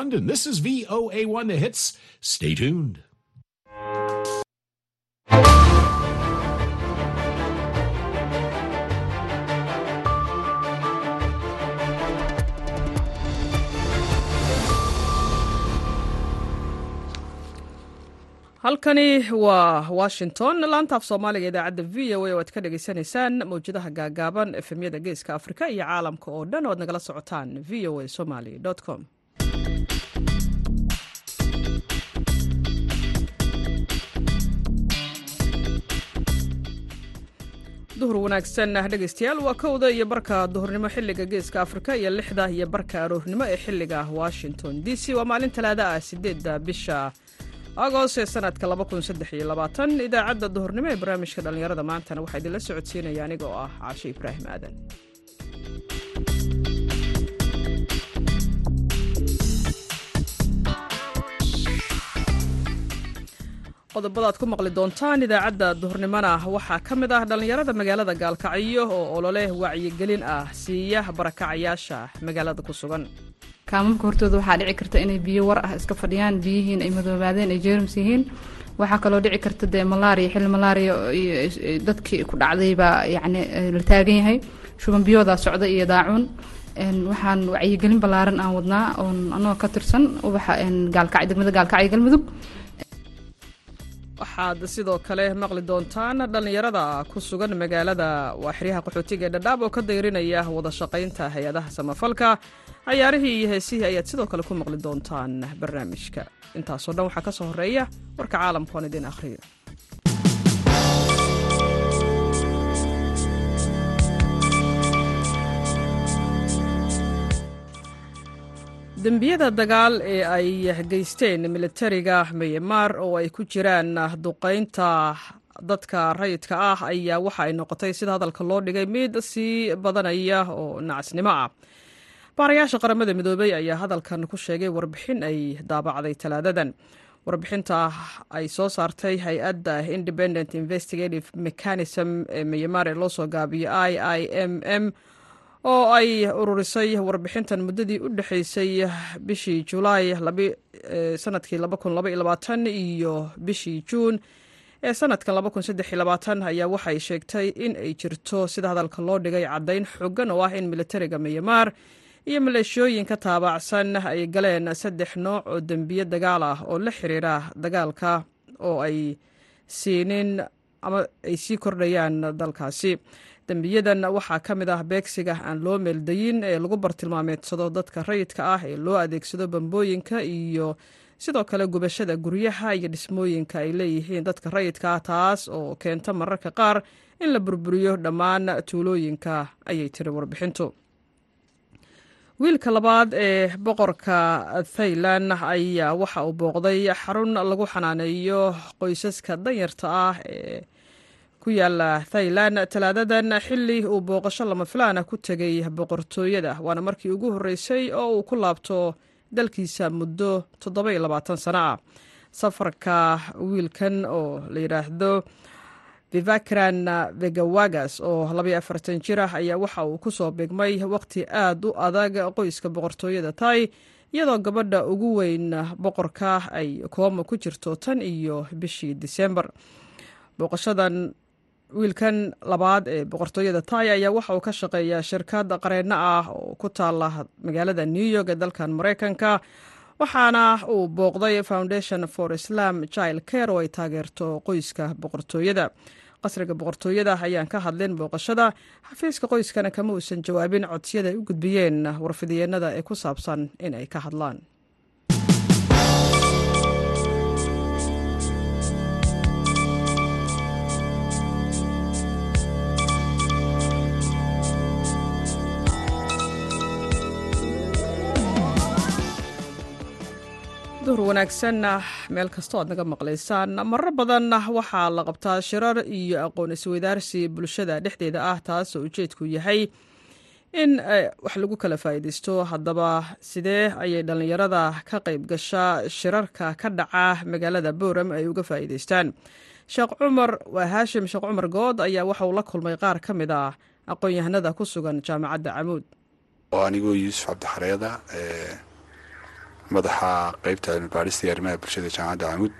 London. This is VOA1 The Hits. Stay tuned. halkani waa washington laanta af soomaaliga idaacadda v o a oo aad ka dhagaysanaysaan mawjadaha gaagaaban efemyada geeska afrika iyo caalamka oo dhan oo aad nagala socotaan v o a somaly com duhur wanaagsan dhegaystayaal waa kowda iyo barka duhurnimo xilliga geeska afrika iyo lixda iyo barka aroornimo ee xilliga washington d c. Waa maalin talaada ah sideedda bisha agost ee sanadka idaacadda duhurnimo ee barnaamijka dhallinyarada maantana waxaa idinla socodsiinaya aniga oo ah caashe ibraahim aadan qodobada aad ku maqli doontaan idaacadda duhurnimona waxaa ka mid ah dhallinyarada magaalada gaalkacyo oo olole wacyigelin ah siiya barakacayaasha magaalada ku sugan. Kaamamka hortooda waxaa dhici karta inay biyo war ah iska fadhiyaan biyihiin ay madoobaadeen ay jeerms yihiin. Waxaa kaloo dhici karta dee malaria xilli malaria dadkii ku dhacday yacni la taagan yahay. Shuban biyoodaa socda iyo daacuun. Waxaan wacyigelin ballaaran aan wadnaa oon anagoo ka tirsan ubaxa gaalkacyo degmada gaalkacyo galmudug waxaad sidoo kale maqli doontaan dhallinyarada ku sugan magaalada waaxiryaha qaxootiga ee dhadhaab oo ka dayrinaya wada shaqaynta hay'adaha samafalka. Cayaarihii iyo heesihii ayaad sidoo kale ku maqli doontaan barnaamijka. Intaasoo dhan waxaa ka soo horreeya warka caalamka oon idin akhriyo dembiyada dagaal ee ay geysteen militariga myanmar oo ay ku jiraan duqaynta dadka rayidka ah ayaa waxa ay noqotay sida hadalka loo dhigay mid sii badanaya oo nacasnimo ah. Baarayaasha qaramada midoobey ayaa hadalkan ku sheegay warbixin ay daabacday talaadadan. Warbixinta ay soo saartay hay'adda independent investigative mechanism ee myanmar ee loo soo gaabiyo i i m m oo ay ururisay warbixintan muddadii u dhexaysay bishii julaay sannadkii iyo bishii juun. Ee sanadkan ayaa waxay sheegtay in ay jirto sida hadalka loo dhigay caddayn xooggan oo ah in militariga myanmar iyo maleeshiyooyinka taabacsan ay galeen saddex nooc oo dembiye dagaal ah oo la xiriira dagaalka oo ay siinin ama ay sii kordhayaan dalkaasi dembiyadan waxaa ka mid ah beegsiga aan loo meeldayin ee lagu bartilmaameedsado dadka rayidka ah ee loo adeegsado bambooyinka iyo sidoo kale gubashada guryaha iyo dhismooyinka ay leeyihiin dadka rayidka ah taas oo keenta mararka qaar in la burburiyo dhammaan tuulooyinka ayay tiri warbixintu. Wiilka labaad ee boqorka thailand ayaa waxa uu booqday xarun lagu xanaaneeyo qoysaska danyarta ah ee ku yaalla thailand. Talaadadan xili uu booqasho lama filaana ku tegay boqortooyada waana markii ugu horreysay oo uu ku laabto dalkiisa muddo toddoba iyo labaatan sano. Ah safarka wiilkan oo la yidhaahdo vivakran vegawagas oo labaiyo afartan jir ah ayaa waxa uu ku soo beegmay waqti aad u adag qoyska boqortooyada tai iyadoo gabadha ugu weyn boqorka ay kooma ku jirto tan iyo bishii disembar booqashadan wiilkan labaad ee boqortooyada tai ayaa waxa uu ka shaqeeyaa shirkad qareenno ah oo ku taala magaalada new york ee dalkan maraykanka waxaana uu booqday foundation for islam child care oo ay taageerto qoyska boqortooyada. Qasriga boqortooyada ayaan ka hadlin booqashada. Xafiiska qoyskana kama uusan jawaabin codsiyada ay u gudbiyeen warfidiyeenada ee ku saabsan in ay ka hadlaan duhur wanaagsanna meel kastoo aad naga maqlaysaan. Marar badan waxaa la qabtaa shirar iyo aqoon isweydaarsi bulshada dhexdeeda ah taasoo ujeedku yahay in wax lagu kala faa'iidaysto. Haddaba sidee ayay dhallinyarada ka qayb gasha shirarka ka dhaca magaalada booram ay uga faa'iidaystaan? Sheekh cumar waa haashim sheekh cumar good ayaa waxa uu la kulmay qaar ka mid ah aqoon-yahanada ku sugan jaamacadda camuud oo anigoo yuusuf cabdixareeda madaxa qeybta cilmi baadhista iyo arrimaha bulshada jaamacadda camuud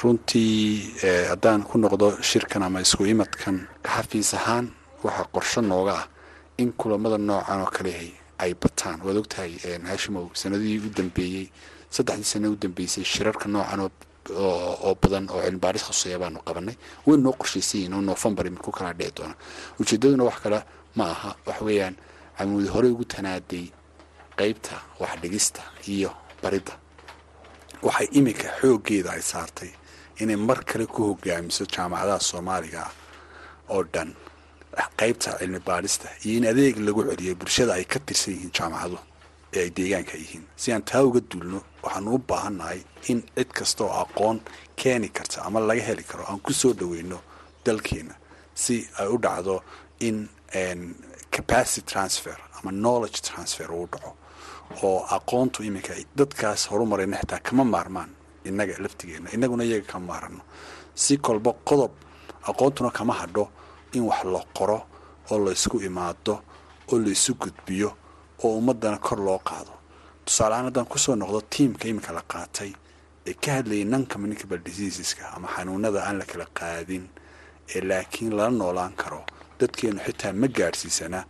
runtii haddaan ku noqdo shirkan ama isku imadkan xafiis ahaan waxaa qorsho nooga ah in kulamada noocan oo kalehay ay bataan. Waad ogtahay hashimow sanadihii u dambeeyey saddexdii sana u dambeysay shirarka noocan oo badan oo cilmibaaris khuseeya baanu qabanay. Way noo qorshaysayiin oo noofembar iminku kala dhici doona. Ujeedaduna wax kale ma aha. Waxa weeyaan camuudi horey ugu tanaaday qeybta waxdhigista iyo baridda waxay iminka xooggeeda ay saartay inay mar kale ku hogaamiso jaamacadaha soomaaliga oo dhan. Qeybta cilmi baadhista iyo in adeeg lagu celiyo bulshada ay ka tirsan yihiin jaamacadu ee ay deegaanka yihiin. Si aan taa uga duulno waxaanu u baahannahay in cid kasta oo aqoon keeni karta ama laga heli karo aan ku soo dhoweyno dalkeena si ay u dhacdo in capacity transfer ama knowledge transfer uu dhaco oo aqoontu iminka dadkaas horumarayna xitaa kama maarmaan innaga laftigeena innaguna iyaga kama maarano. Si kolba qodob aqoontuna kama hadho in wax la qoro oo la isku imaado oo la isu gudbiyo oo ummadana kor loo qaado. Tusaalehaan haddaan ku soo noqdo tiamka iminka la qaatay ee ka hadlayay non communicable diseaseska ama xanuunada aan la kala qaadin ee laakiin lala noolaan karo dadkeenu xitaa ma gaadhsiisana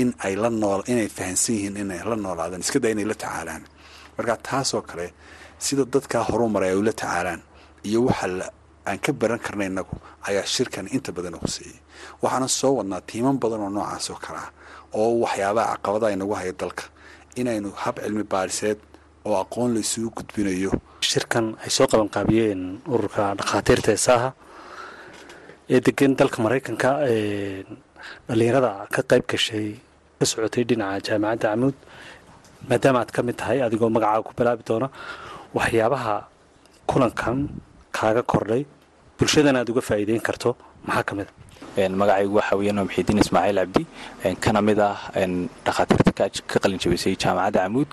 in ay la nool inay fahansan yihiin inay la noolaadaan iska daa inay la tacaalaan marka taasoo kale sida dadkaa horumaray ay ula tacaalaan iyo waxa aan ka baran karna innagu ayaa shirkan inta badan huseeyey waxaana soo wadnaa tiiman badan oo noocaas oo kale ah oo waxyaabaha caqabadaha inagu haya dalka. Inaynu hab cilmi baadhiseed oo aqoon la gudbinayo. Shirkan ay soo qabanqaabiyeen ururka dhakhaatiirta heesaaha ee degan dalka maraykanka dhalinyarada ka qayb gashay ka socotay dhinaca jaamacadda camuud maadaama aad ka mid tahay adigoo magacaaga ku bilaabi doona waxyaabaha kulankan kaaga kordhay. Bulshadana aad uga faa'iideyn karto. Maxaa ka mid? a magacaygu waxaa weeyaan waa maxidiin ismaaciil cabdi kana mid ah dhakhaatiirta ka qalin jaamacadda camuud.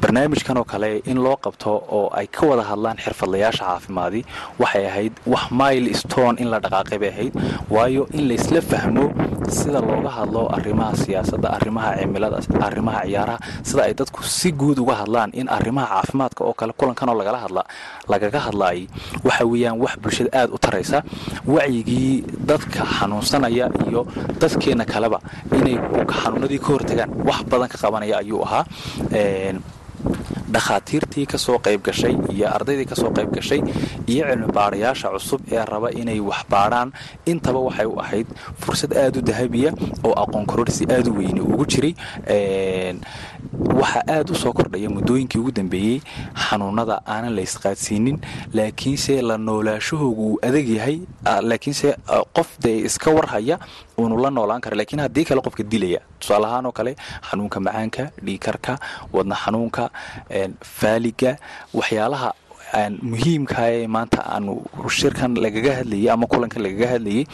Barnaamijkan oo kale in loo qabto oo ay ka wada hadlaan xirfadlayaasha caafimaadi waxay ahayd wax mile stone in la dhaqaaqay bay ahayd. Waayo in laysla fahmo sida looga hadlo arrimaha siyaasadda arrimaha cimilada arrimaha ciyaaraha sida ay dadku si guud uga hadlaan in arrimaha caafimaadka oo kale kulankanoo lagala hadla lagaga hadlaayay. Waxa weeyaan wax bulshada aada u taraysa. Wacyigii dadka xanuunsanaya iyo dadkeena kaleba inay xanuunadii ka hortagaan. Wax badan ka qabanaya ayuu ahaa dhakhaatiirtii ka soo qayb gashay iyo ardaydii ka soo qayb gashay iyo cilmi baarayaasha cusub ee raba inay wax baadhaan intaba waxay u ahayd fursad aada u dahabiya oo aqoon kororsi aada u weyne ugu jiray waxaa aada u soo kordhaya muddooyinkii ugu dambeeyey xanuunada aanan la ysqaadsiinin laakiinse la noolaashahoogu uu adag yahay laakiinse qof dee iska warhaya uunu la noolaan kara lakiin haddii kale qofka dilaya tusaale ahaan oo kale xanuunka macaanka dhiikarka wadna xanuunka faaliga waxyaalaha muhiimka ee maanta aanu shirkan lagaga hadlayay ama kulankan lagaga hadlayay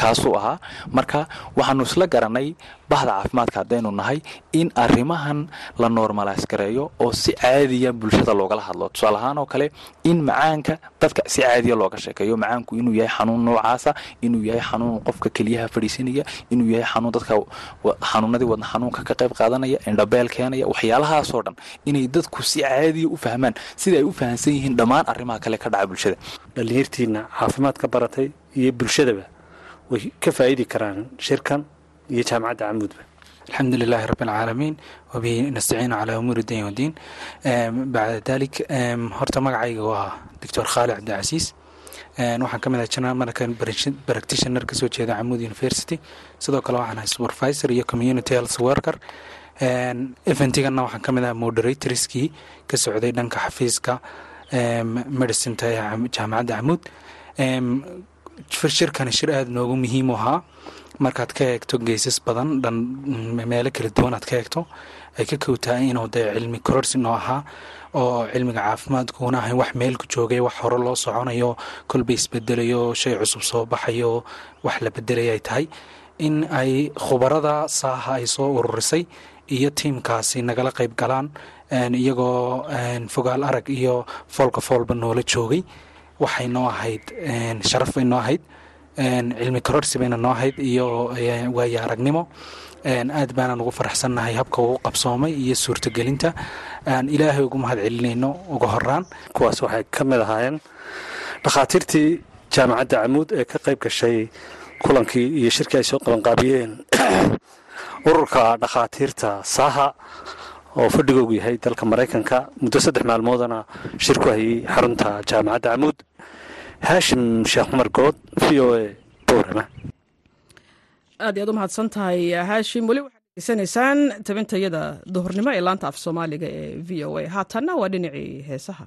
kaasuu ahaa marka waxaanu isla garanay bahda caafimaadka haddaynu nahay in arrimahan la normalays gareeyo oo si caadiya bulshada loogala hadlo. Tusaale ahaan oo kale in macaanka dadka si caadiya looga sheekeeyo. Macaanku inuu yahay xanuun noocaasa inuu yahay xanuun qofka keliyaha fadhiisanaya inuu yahay xanuun dadka xanuunadii wadna xanuunka ka qayb qaadanaya indhabeel keenaya waxyaalahaasoo dhan inay dadku si caadiya u fahmaan sida ay u fahamsan yihiin dhammaan arrimaha kale ka dhaca bulshada. Dhalinyartiina caafimaad ka baratay iyo bulshadaba way ka faa'idi karaan shirkan iyo jaamacadda camuudba alxamdu lilaahi rabi alcaalamiin wabihi nastaciinu calaa umuuri dayn wadiin bacda dalik horta magacayga waa doctor khaali cabdicasiis waxaan ka mid ahay general markan practitioner ka soo jeeda camuud university sidoo kale waxaan ahay supervisor iyo community health worker eventigana waxaan ka mid ahay moderatorskii ka socday dhanka xafiiska medicinta ee jaamacadda camuud shirkani shir aada noogu muhiim u ahaa markaad ka eegto geysas badan dhan meelo kala duwan aad ka eegto ay ka kowtahay inuu dee cilmi kororsi noo ahaa oo cilmiga caafimaadkuuna ahayn wax meel ku joogay wax hore loo soconayo kolba isbedelayo shay cusub soo baxayo wax la bedelay ay tahay. In ay khubarada saaha ay soo ururisay iyo tiimkaasi nagala qayb galaan iyagoo fogaal arag iyo foolka foolba noola joogay waxay noo ahayd sharaf bay noo ahayd cilmi kororsi bayna noo ahayd iyo waayo aragnimo. Aad baanaan ugu faraxsannahay habka uu qabsoomay iyo suurtagelinta. Aan ilaahay ugu mahad celinayno uga horaan kuwaas waxay ka mid ahaayeen dhakhaatiirtii jaamacadda camuud ee ka qayb gashay kulankii iyo shirkii ay soo qabanqaabiyeen. Ururka dhakhaatiirta saaha oo fadhigoogu yahay dalka maraykanka muddo saddex maalmoodana shir ku hayay xarunta jaamacadda camuud haashim sheekh cumar v o a boorama aad iyaad u mahadsan tahay haashim weli waxaad degeysanaysaan tabintayada duhurnimo ee laanta af soomaaliga ee v o a. Haatanna waa dhinacii heesaha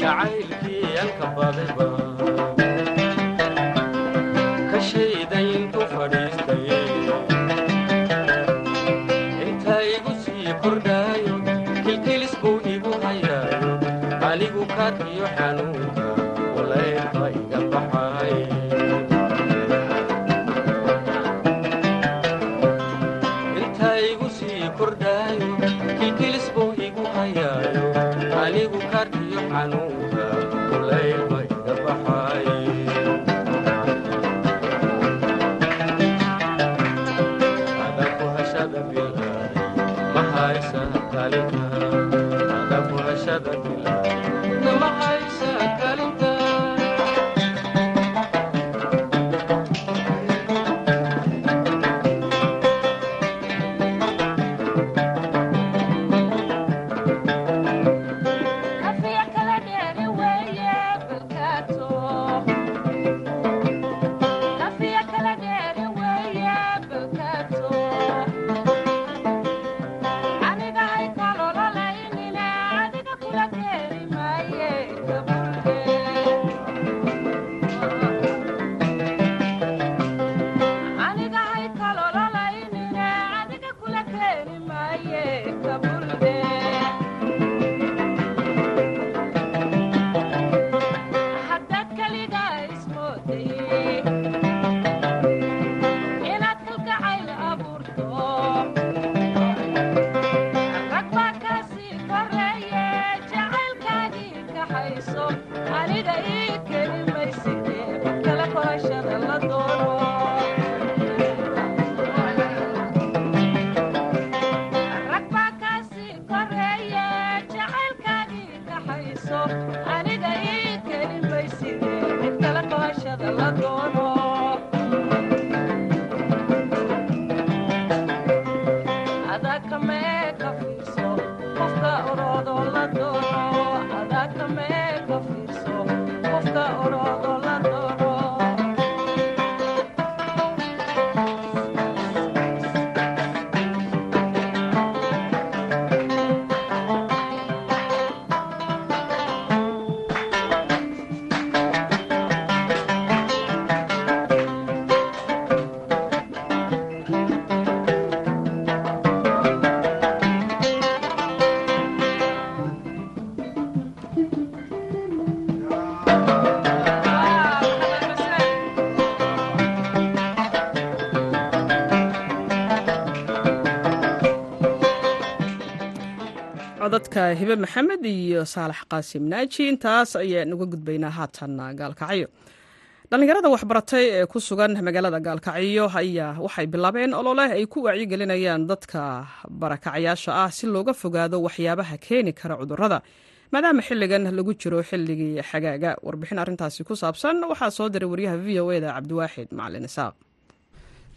jacaylkii alka sii kordhaayo kilkilis buu igu hayaayo. Anigu kaadkiyo xanuunka walaylka iga baxay. मानू codadka hibe maxamed iyo saalax qaasim naaji intaas ayaan uga gudbaynaa haatan gaalkacyo. Dhallinyarada waxbaratay ee ku sugan magaalada gaalkacyo ayaa waxay bilaabeen olole ay ku wacyigelinayaan dadka barakacayaasha ah si looga fogaado waxyaabaha keeni kara cudurrada maadaama xilligan lagu jiro xilligii xagaaga. Warbixin arrintaasi ku saabsan waxaa soo diray waryaha v o eda cabdiwaaxid macalin isaaq.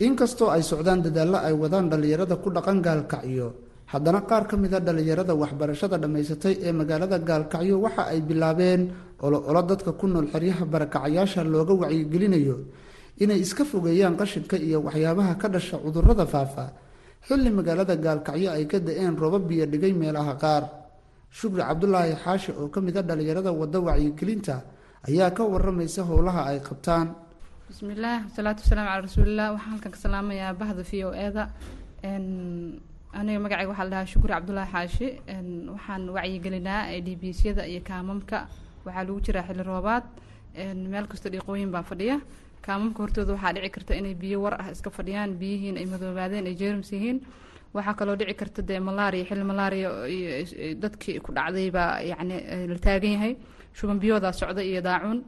Inkastoo ay socdaan dadaallo ay wadaan dhallinyarada ku dhaqan gaalkacyo haddana qaar ka mida dhallinyarada waxbarashada dhammaysatay ee magaalada gaalkacyo waxa ay bilaabeen olo-olo dadka ku nool xeryaha barakacayaasha looga wacyigelinayo inay iska fogeeyaan qashinka iyo waxyaabaha ka dhasha cudurrada faafa. Xilli magaalada gaalkacyo ay ka da'een roobab biyo dhigay meelaha qaar. Shukri cabdulaahi xaashi oo ka mid a dhallinyarada wadda wacyigelinta ayaa ka waramaysa howlaha ay qabtaan. Bismillaah wasalaatu wasalaamu calaa rasuulilah waxaan halkan ka salaamayaa bahda v o eda aniga magacayga waxaa la dhahaa cabdulaahi xaashi. Waxaan wacyigelinaa dbsyada iyo kaamamka. Waxaa lagu jiraa xilli roobaad. Meel kasta dhiiqooyin baa fadhiya kaamamka hortooda waxaa dhici karta inay biyo war ah iska fadhiyaan biyihiin ay madoobaadeen ay jeerms yihiin. Waxaa kaloo dhici karta dee malaria xilli malaria dadkii ku dhacday baa yacni la taagan yahay. Shuban biyoodaa socda iyo daacuun.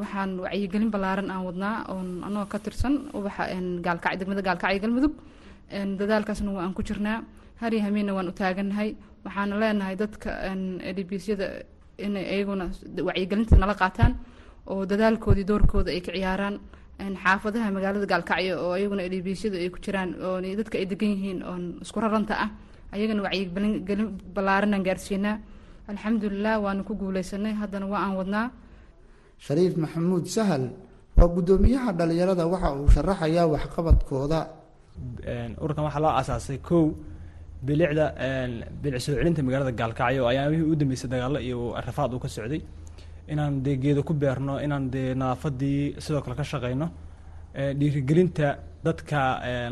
Waxaan wacyigelin ballaaran aan wadnaa. Oon anagoo ka tirsan ubaxa gaalkac degmada gaalkacyo galmudug dadaalkaasna waan ku jirnaa. Hari hamiinna waan u taagannahay waxaana leenahay dadka edbisyada inay iyaguna wacyigelinta nala qaataan oo dadaalkoodii doorkooda ay ka ciyaaraan. Xaafadaha magaalada gaalkacyo oo iyaguna edbisyada ay ku jiraan oo dadka ay degan yihiin oon isku raranta ah ayagana wacyigelin ballaaranaan gaarsiinaa. Alxamdulilah waanu ku guuleysanay haddana waa aan wadnaa. Shariif maxamuud sahal waa guddoomiyaha dhallinyarada waxa uu sharaxayaa waxqabadkooda ururkan waxaa loo asaasay kow bilicda bilic soo celinta magaalada gaalkacyo. Ayaamihii u dambeysay dagaalo iyo rafaad uu ka socday. Inaan dee geedo ku beerno inaan dee nadaafadii sidoo kale ka shaqeyno dhiirigelinta dadka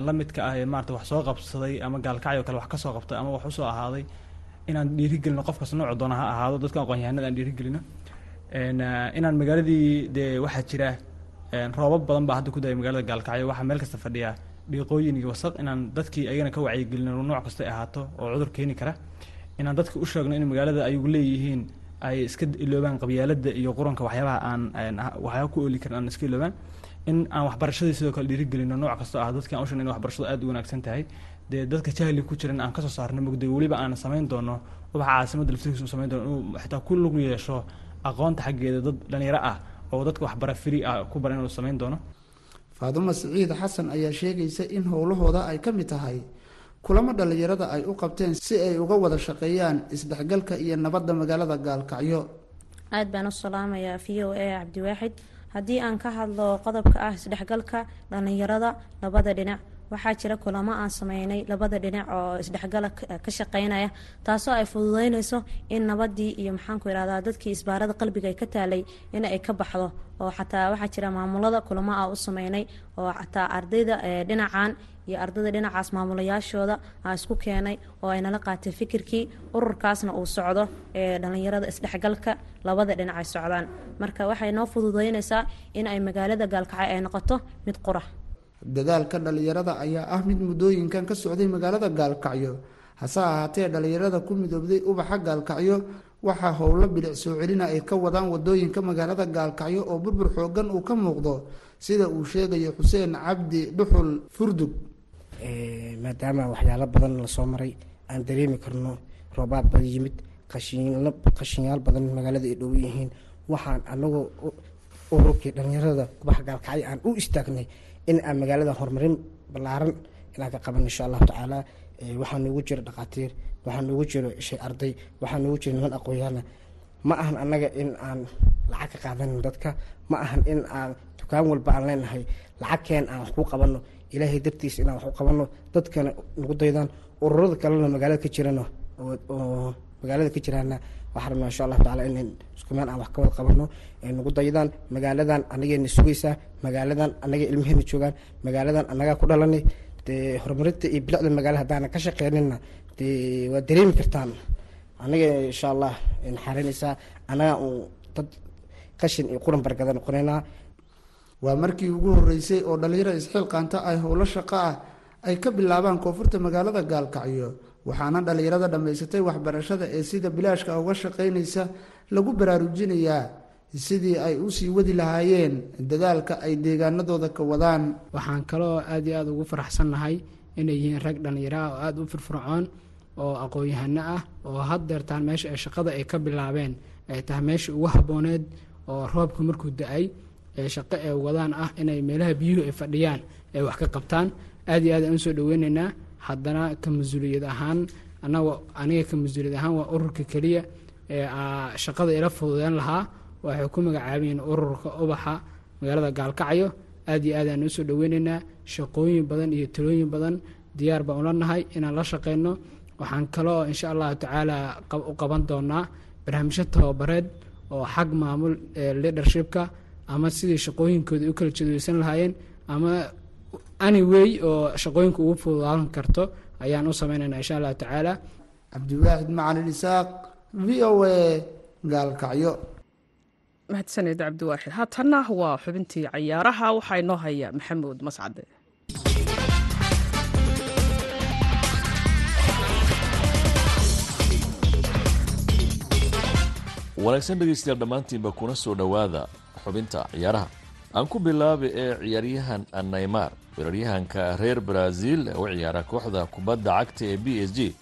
la midka ah maarata wax soo qabsaday ama gaalkacyo kale wax ka soo qabtay ama wax u soo ahaaday inaan dhiirigelino qofkas noocu doona ha ahaado dadka aqoonyahanada aan dhiirigelino. Inaan magaaladii dee waxaa jira roobab badan baa hadda ku daya magaalada gaalkacyo waxaa meel kasta fadhiya dhiiqooyin iyo wasaq inaan dadkii ayagana ka wacyigelino nooc kasta ahaato oo cudur keeni kara. Inaan dadka u sheegno in magaalada ayagu leeyihiin ay iska iloobaan qabyaalada iyo quranka waxyaabaha aan waxyaaba ku ooli karin aan iska iloobaan. In aan waxbarashadii sidoo kale dhiirigelino nooc kasta ah. Dadki aan u sheegno in waxbarashadu aad u wanaagsan tahay. Dee dadka jahli ku jiran aan ka soo saarno mugday weliba aan samayn doono ubaxa caasimada laftigiisa uu samayn doono inuu xitaa ku lug yeesho aqoonta xaggeeda dad dhalinyaro ah oo dadka waxbara firi ah ku bara inuu samayn doono faadumo siciid xasan ayaa sheegaysa in howlahooda ay ka mid tahay kulamo dhallinyarada ay u qabteen si ay uga wada shaqeeyaan isdhexgalka iyo nabadda magaalada gaalkacyo. Aad baan u salaamayaa v o a cabdiwaaxid haddii aan ka hadlo qodobka ah isdhexgalka dhallinyarada labada dhinac waxaa jira kulamo aan sameynay labada dhinac oo isdhexgala ka shaqeynaya taasoo ay fududeynayso in nabadii iyo maxaanku irahdaa dadkii isbaarada qalbiga ka taalay in ay ka baxdo. Oo xataa waxaa jira maamulada kulamo ah u sameynay oo xataa ardayda dhinacan iyo ardayda dhinacaas maamulayaashooda aa isku keenay oo ay nala qaatay fikirkii ururkaasna uu socdo ee dhallinyarada isdhexgalka labada dhinac ay socdaan. Marka waxay noo fududeynaysaa in ay magaalada gaalkacyo ay noqoto mid qura dadaalka dhallinyarada ayaa ah mid muddooyinkan ka socday magaalada gaalkacyo. Hase ahaatee dhallinyarada ku midoobday ubaxa gaalkacyo waxaa howlo bilic soo celina ay ka wadaan waddooyinka magaalada gaalkacyo oo burbur xoogan uu ka muuqdo sida uu sheegayo xuseen cabdi dhuxul furdug. Maadaama waxyaalo badan la soo maray aan dareemi karno roobaad bada yimid qashinyaal badan magaalada ay dhow yihiin. Waxaan anagoo ururkii dhallinyarada ubaxa gaalkacyo aan u istaagnay in aan magaalada horumarin ballaaran inaan ka qaban insha allahu tacaala waxaa noogu jira dhakhaatiir waxaa noogu jiro shay arday waxaa noogu jira niman aqoonyaana ma ahan annaga in aan lacag ka qaadanin dadka ma ahan in aan dukaan walba aan leenahay lacagkeen aan wax ku qabanno ilaahay dartiisa inaan wax u qabanno dadkana nagu daydaan ururada kalena magaalada ka jirana oo magaalada ka jiraana waxaa rabnaa insha allahu tacaala in isku meel aan wax ka wada qabanno nagu daydaan magaaladan anagayna sugaysaa magaaladan annaga ilmaheena joogaan magaaladan annagaa ku dhalanay dee horumarinta iyo bilicda magaala haddaana ka shaqeynina dee waa dareemi kartaan. Annaga insha allah naxarinaysaa annaga uu dad qashin iyo quran bargada noqonaynaa waa markii ugu horeysay oo dhallinyaro isxilqaanta ay howlo shaqo ah ay ka bilaabaan koonfurta magaalada gaalkacyo waxaana dhallinyarada dhammaysatay waxbarashada ee sida bilaashka uga shaqaynaysa lagu baraarujinayaa sidii ay u sii wadi lahaayeen dadaalka ay deegaanadooda ka wadaan. Waxaan kaloo aad iyo aada ugu faraxsannahay inay yihiin rag dhallinyaro ah oo aada u firfircoon oo aqoon-yahano ah oo haddeertaan meesha ay shaqada ay ka bilaabeen ay tahay meeshii ugu habbooneed oo roobka markuu da'ay ee shaqo ay wadaan ah inay meelaha biyuhu ay fadhiyaan ay wax ka qabtaan. Aad iyo aad aan u soo dhaweyneynaa haddana ka mas'uuliyad ahaan anaga aniga ka mas'uuliyad ahaan waa ururka keliya ee shaqada ila fududeyn lahaa. Waxay ku magacaabiyiin ururka ubaxa magaalada gaalkacyo. Aad iyo aad aan u soo dhaweyneynaa shaqooyin badan iyo talooyin badan. Diyaar baan ula nahay inaan la shaqeyno. Waxaan kaloo insha allahu tacaala u qaban doonaa barnaamijyo tababareed oo xag maamul leadershipka ama sidii shaqooyinkooda u kala jadweysan lahaayeen ama anyway oo shaqooyinka ugu fududaan karto ayaan u sameynayna insha allahu tacaala. Cabdiwaaxid macalin isaaq v o a gaalkacyo mahadsaned cabdiwaaxid haatanna waa xubintii cayaaraha waxaa inoo haya maxamuud mascade. Wanaagsan dhegaystayaal dhammaantiinba kuna soo dhowaada xubinta ciyaaraha aan ku bilaabay ee ciyaaryahan naymar weeraryahanka reer ee u ciyaara kooxda kubadda cagta ee b s g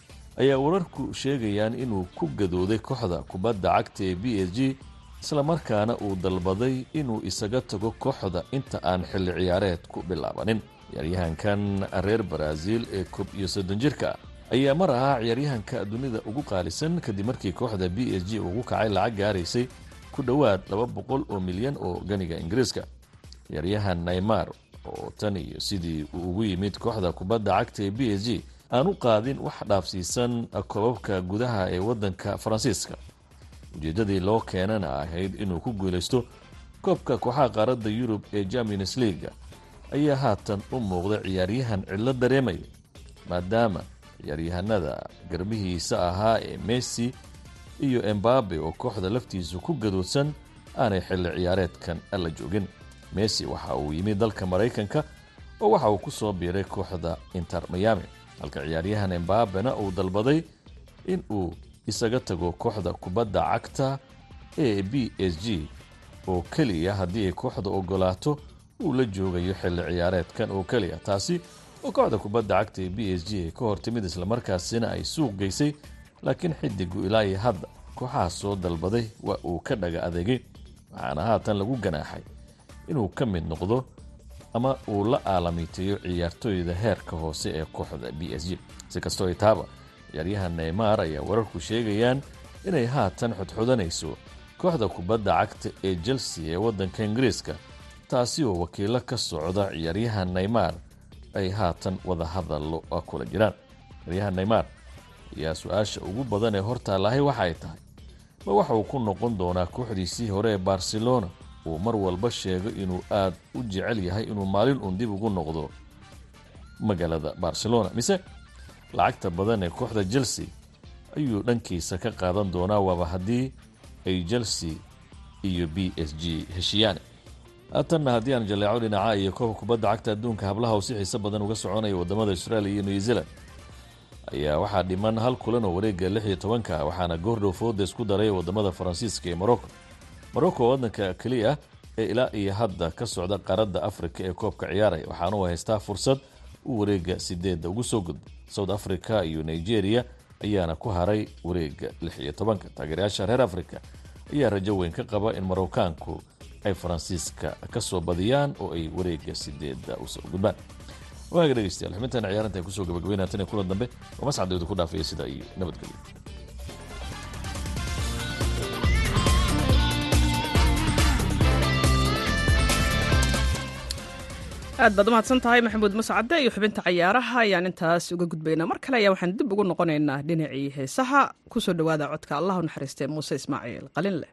ayaa wararku sheegayaan inuu ku gadooday kooxda kubadda cagta ee b s g islamarkaana uu dalbaday inuu isaga tago kooxda inta aan xilli ciyaareed ku bilaabanin. Ciyaaryahankan reer brazil ee koob iyo soddon jirka ayaa mar ahaa ciyaaryahanka dunida ugu qaalisan kadib markii kooxda b s g ugu kacay lacag gaaraysay ku dhowaad laba boqol oo milyan oo ganiga ingiriiska ciyaaryahan naymar oo tan iyo sidii uu ugu yimid kooxda kubadda cagta ee b s g aan u qaadin wax dhaafsiisan koobabka gudaha ee waddanka faransiiska. Ujeeddadii loo keenana ahayd inuu ku guulaysto koobka kooxaha qaaradda yurub ee champions leaga ayaa haatan u muuqda ciyaaryahan cidlo dareemaya maadaama ciyaaryahanada garbihiisa ahaa ee messi iyo embabe oo kooxda laftiisu ku gadoodsan aanay xilli ciyaareedkan alla joogin messi waxa uu yimid dalka maraykanka oo waxa uu ku soo biiray kooxda inter miami. Halka ciyaaryahan embabena uu dalbaday in uu isaga tago kooxda kubadda cagta ee b s g oo keliya haddii ay kooxda ogolaato uu la joogayo xilli ciyaareedkan oo keliya taasi oo kooxda kubadda cagta ee b s g ay ka hor timid islamarkaasina ay suuq geysay laakiin xidigu ilaa iyo hadda kooxaha soo dalbaday waa uu ka dhaga adeegay. Waxaana haatan lagu ganaaxay inuu ka mid noqdo ama uu la aalamiiteeyo ciyaartooyda heerka hoose ee kooxda b s g. Si kastoo itaaba ciyaaryahan neymar ayaa wararku sheegayaan inay haatan xodxodanayso kooxda kubadda cagta ee chelsea ee waddanka ingiriiska taasi oo wakiilo ka socda ciyaaryahan neymar ay haatan wada hadallo kula jiraan. Ciyaaryahan neymar ayaa su'aasha ugu badan ee hortaalahay waxa ay tahay. Ma waxa uu ku noqon doonaa kooxdiisii hore ee barcelona uu mar walba sheego inuu aad u jecel yahay inuu maalin uun dib ugu noqdo magaalada barcelona. Mise lacagta badan ee kooxda chelsea ayuu dhankiisa ka qaadan doonaa waaba haddii ay chelsea iyo b s g heshiyaan haatanna haddii aan jaleeco dhinaca iyo koobka kubadda cagta adduunka hablaha oo si xiise badan uga soconaya waddamada australia iyo new zealand ayaa waxaa dhiman hal kulan oo wareega lix iyo tobanka waxaana goordhow fooda isku daray waddamada faransiiska iyo morocco morocco waddanka keliya ee ilaa iyo hadda ka socda qaaradda afrika ee koobka ciyaaraya waxaana uu haystaa fursad uu wareega sideedda ugu soo gudbo. South africa iyo nigeria ayaana ku haray wareega lix iyo tobanka. Taageerayaasha reer africa ayaa rajo weyn ka qaba in marowkaanku ay faransiiska ka soo badiyaan oo ay wareega sideedda u soo gudbaan. Waaga dhegeystayaal xubintan ciyaaranta ku soo gabagabeynaa tan iyo kulan dambe oo mascadooda ku dhaafaya sida iyo nabadgelyo aad baad umahadsan tahay maxamuud mascade iyo xubinta cayaaraha ayaan intaas uga gudbaynaa. Mar kale ayaa waxaan dib ugu noqonaynaa dhinacii heesaha. Kusoo dhowaada codka allah u naxariistee muuse ismaaciil qalin leh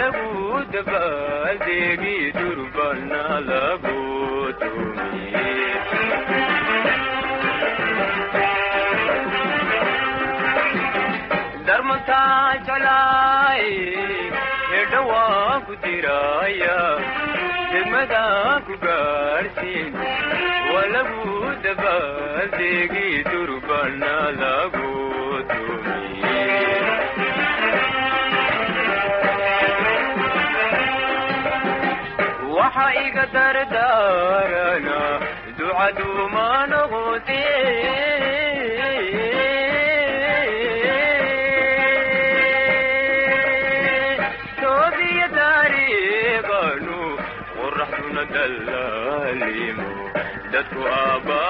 lagu dabaaldeegi durbana lagu darmantaa jeclaay hedha waan ku diraya degmadaan ku gaartiin waa lagu dabaaldeegi durbana lagu waxa iga dardaarana ducaduuma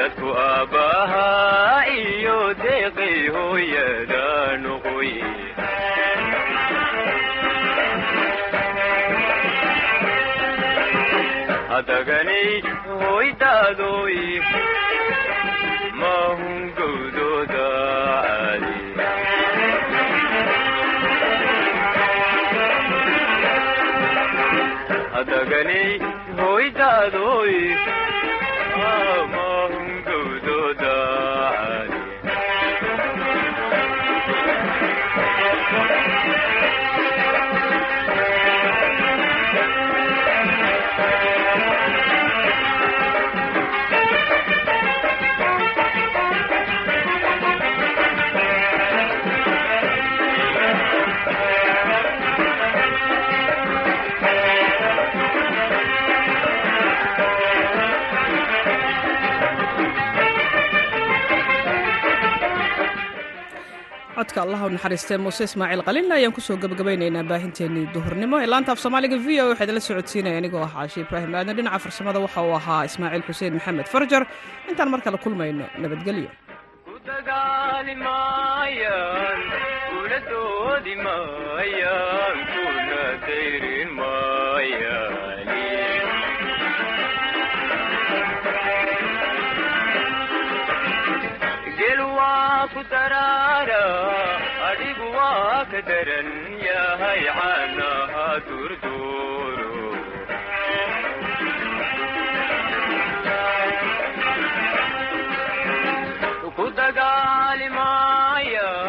dadku aabbahaa iyo deeqay hooyada noqoye hadaganay hoydaadoy codka allah u naxariistee muuse ismaaciil qalinna ayaan ku soo gebagabaynaynaa baahinteennii duhurnimo. Ee laanta af soomaaliga v o waxaad la socodsiinaya anigoo ah caashi ibraahim aadan dhinaca farsamada waxa uu ahaa ismaaciil xuseen maxamed farjar. Intaan mar kale kulmayno nabadgelyo waa ku daraara adhigu waa ka daran yahay caanaha dur